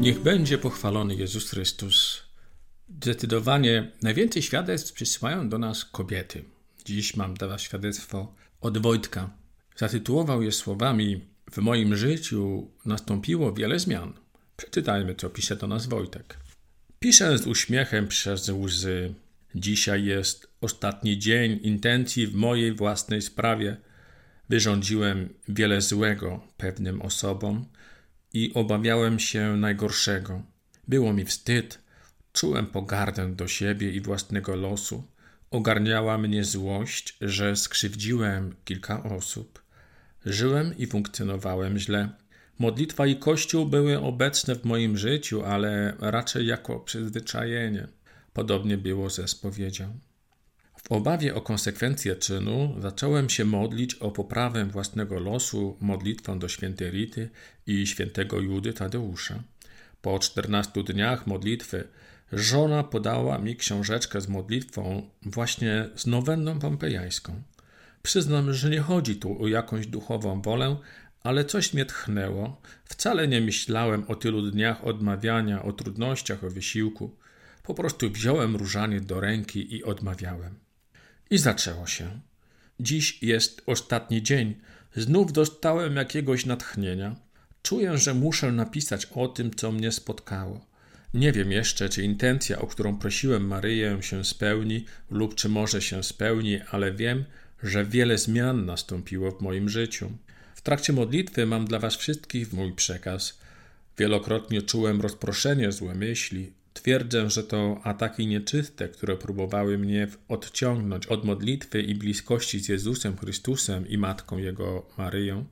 Niech będzie pochwalony Jezus Chrystus. Zdecydowanie najwięcej świadectw przysyłają do nas kobiety. Dziś mam dla Was świadectwo od Wojtka. Zatytułował je słowami: W moim życiu nastąpiło wiele zmian. Przeczytajmy, co pisze do nas Wojtek. Piszę z uśmiechem przez łzy. Dzisiaj jest ostatni dzień intencji w mojej własnej sprawie. Wyrządziłem wiele złego pewnym osobom i obawiałem się najgorszego. Było mi wstyd, czułem pogardę do siebie i własnego losu. Ogarniała mnie złość, że skrzywdziłem kilka osób. Żyłem i funkcjonowałem źle. Modlitwa i Kościół były obecne w moim życiu, ale raczej jako przyzwyczajenie. Podobnie było ze spowiedzią. W obawie o konsekwencje czynu zacząłem się modlić o poprawę własnego losu modlitwą do świętej Rity i świętego Judy Tadeusza. Po czternastu dniach modlitwy żona podała mi książeczkę z modlitwą właśnie z nowenną pompejańską. Przyznam, że nie chodzi tu o jakąś duchową wolę, ale coś mnie tchnęło. Wcale nie myślałem o tylu dniach odmawiania, o trudnościach, o wysiłku. Po prostu wziąłem różanie do ręki i odmawiałem. I zaczęło się. Dziś jest ostatni dzień. Znów dostałem jakiegoś natchnienia. Czuję, że muszę napisać o tym, co mnie spotkało. Nie wiem jeszcze, czy intencja, o którą prosiłem Maryję, się spełni, lub czy może się spełni, ale wiem, że wiele zmian nastąpiło w moim życiu. W trakcie modlitwy mam dla Was wszystkich mój przekaz. Wielokrotnie czułem rozproszenie, złe myśli, Twierdzę, że to ataki nieczyste, które próbowały mnie odciągnąć od modlitwy i bliskości z Jezusem Chrystusem i Matką Jego Maryją,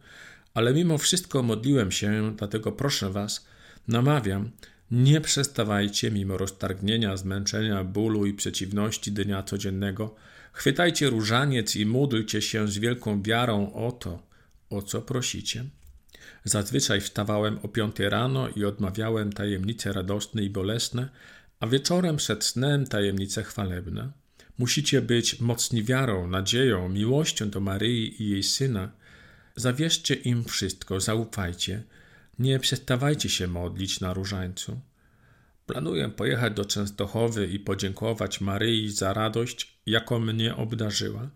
ale mimo wszystko modliłem się, dlatego proszę Was, namawiam, nie przestawajcie mimo roztargnienia, zmęczenia, bólu i przeciwności dnia codziennego. Chwytajcie różaniec i módlcie się z wielką wiarą o to, o co prosicie. Zazwyczaj wstawałem o piątej rano i odmawiałem tajemnice radosne i bolesne, a wieczorem przed snem tajemnice chwalebne. Musicie być mocni wiarą, nadzieją, miłością do Maryi i jej syna. Zawierzcie im wszystko, zaufajcie. Nie przestawajcie się modlić na różańcu. Planuję pojechać do Częstochowy i podziękować Maryi za radość, jaką mnie obdarzyła.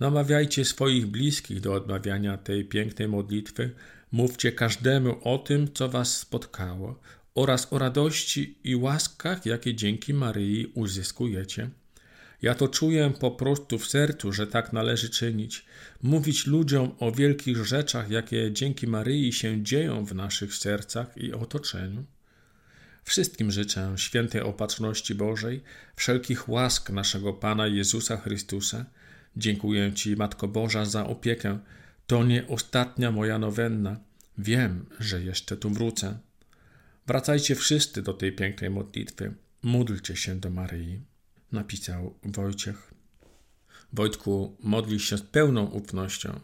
Namawiajcie swoich bliskich do odmawiania tej pięknej modlitwy, Mówcie każdemu o tym, co was spotkało, oraz o radości i łaskach, jakie dzięki Maryi uzyskujecie. Ja to czuję po prostu w sercu, że tak należy czynić. Mówić ludziom o wielkich rzeczach, jakie dzięki Maryi się dzieją w naszych sercach i otoczeniu. Wszystkim życzę świętej opatrzności Bożej, wszelkich łask naszego Pana Jezusa Chrystusa. Dziękuję Ci, Matko Boża, za opiekę, to nie ostatnia moja nowenna. Wiem, że jeszcze tu wrócę. Wracajcie wszyscy do tej pięknej modlitwy. Módlcie się do Maryi, napisał Wojciech. Wojtku, modli się z pełną ufnością.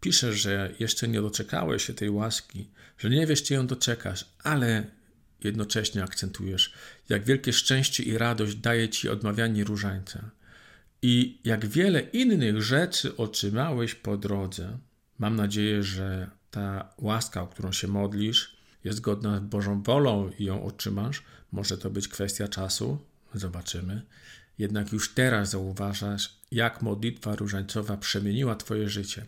Piszesz, że jeszcze nie doczekałeś się tej łaski, że nie wiesz, czy ją doczekasz, ale jednocześnie akcentujesz, jak wielkie szczęście i radość daje ci odmawianie różańca i jak wiele innych rzeczy otrzymałeś po drodze. Mam nadzieję, że ta łaska, o którą się modlisz, jest godna Bożą wolą i ją otrzymasz. Może to być kwestia czasu, zobaczymy. Jednak już teraz zauważasz, jak modlitwa różańcowa przemieniła Twoje życie.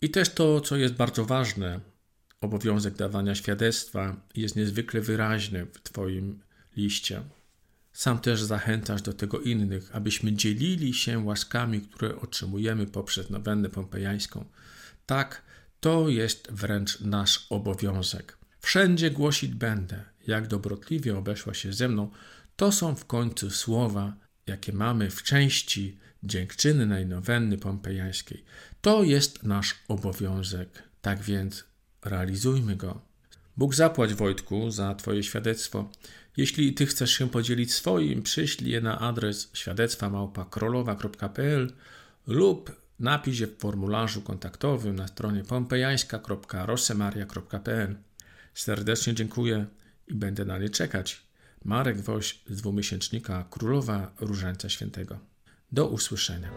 I też to, co jest bardzo ważne, obowiązek dawania świadectwa jest niezwykle wyraźny w Twoim liście. Sam też zachęcasz do tego innych, abyśmy dzielili się łaskami, które otrzymujemy poprzez nowennę pompejańską. Tak, to jest wręcz nasz obowiązek. Wszędzie głosić będę, jak dobrotliwie obeszła się ze mną. To są w końcu słowa, jakie mamy w części dziękczynnej nowenny pompejańskiej. To jest nasz obowiązek, tak więc realizujmy go. Bóg zapłać Wojtku za Twoje świadectwo. Jeśli Ty chcesz się podzielić swoim, przyślij je na adres świadectwa lub Napisz je w formularzu kontaktowym na stronie pompejańska.rosemaria.pl. Serdecznie dziękuję i będę na nie czekać. Marek Woś z dwumiesięcznika Królowa Różańca Świętego. Do usłyszenia.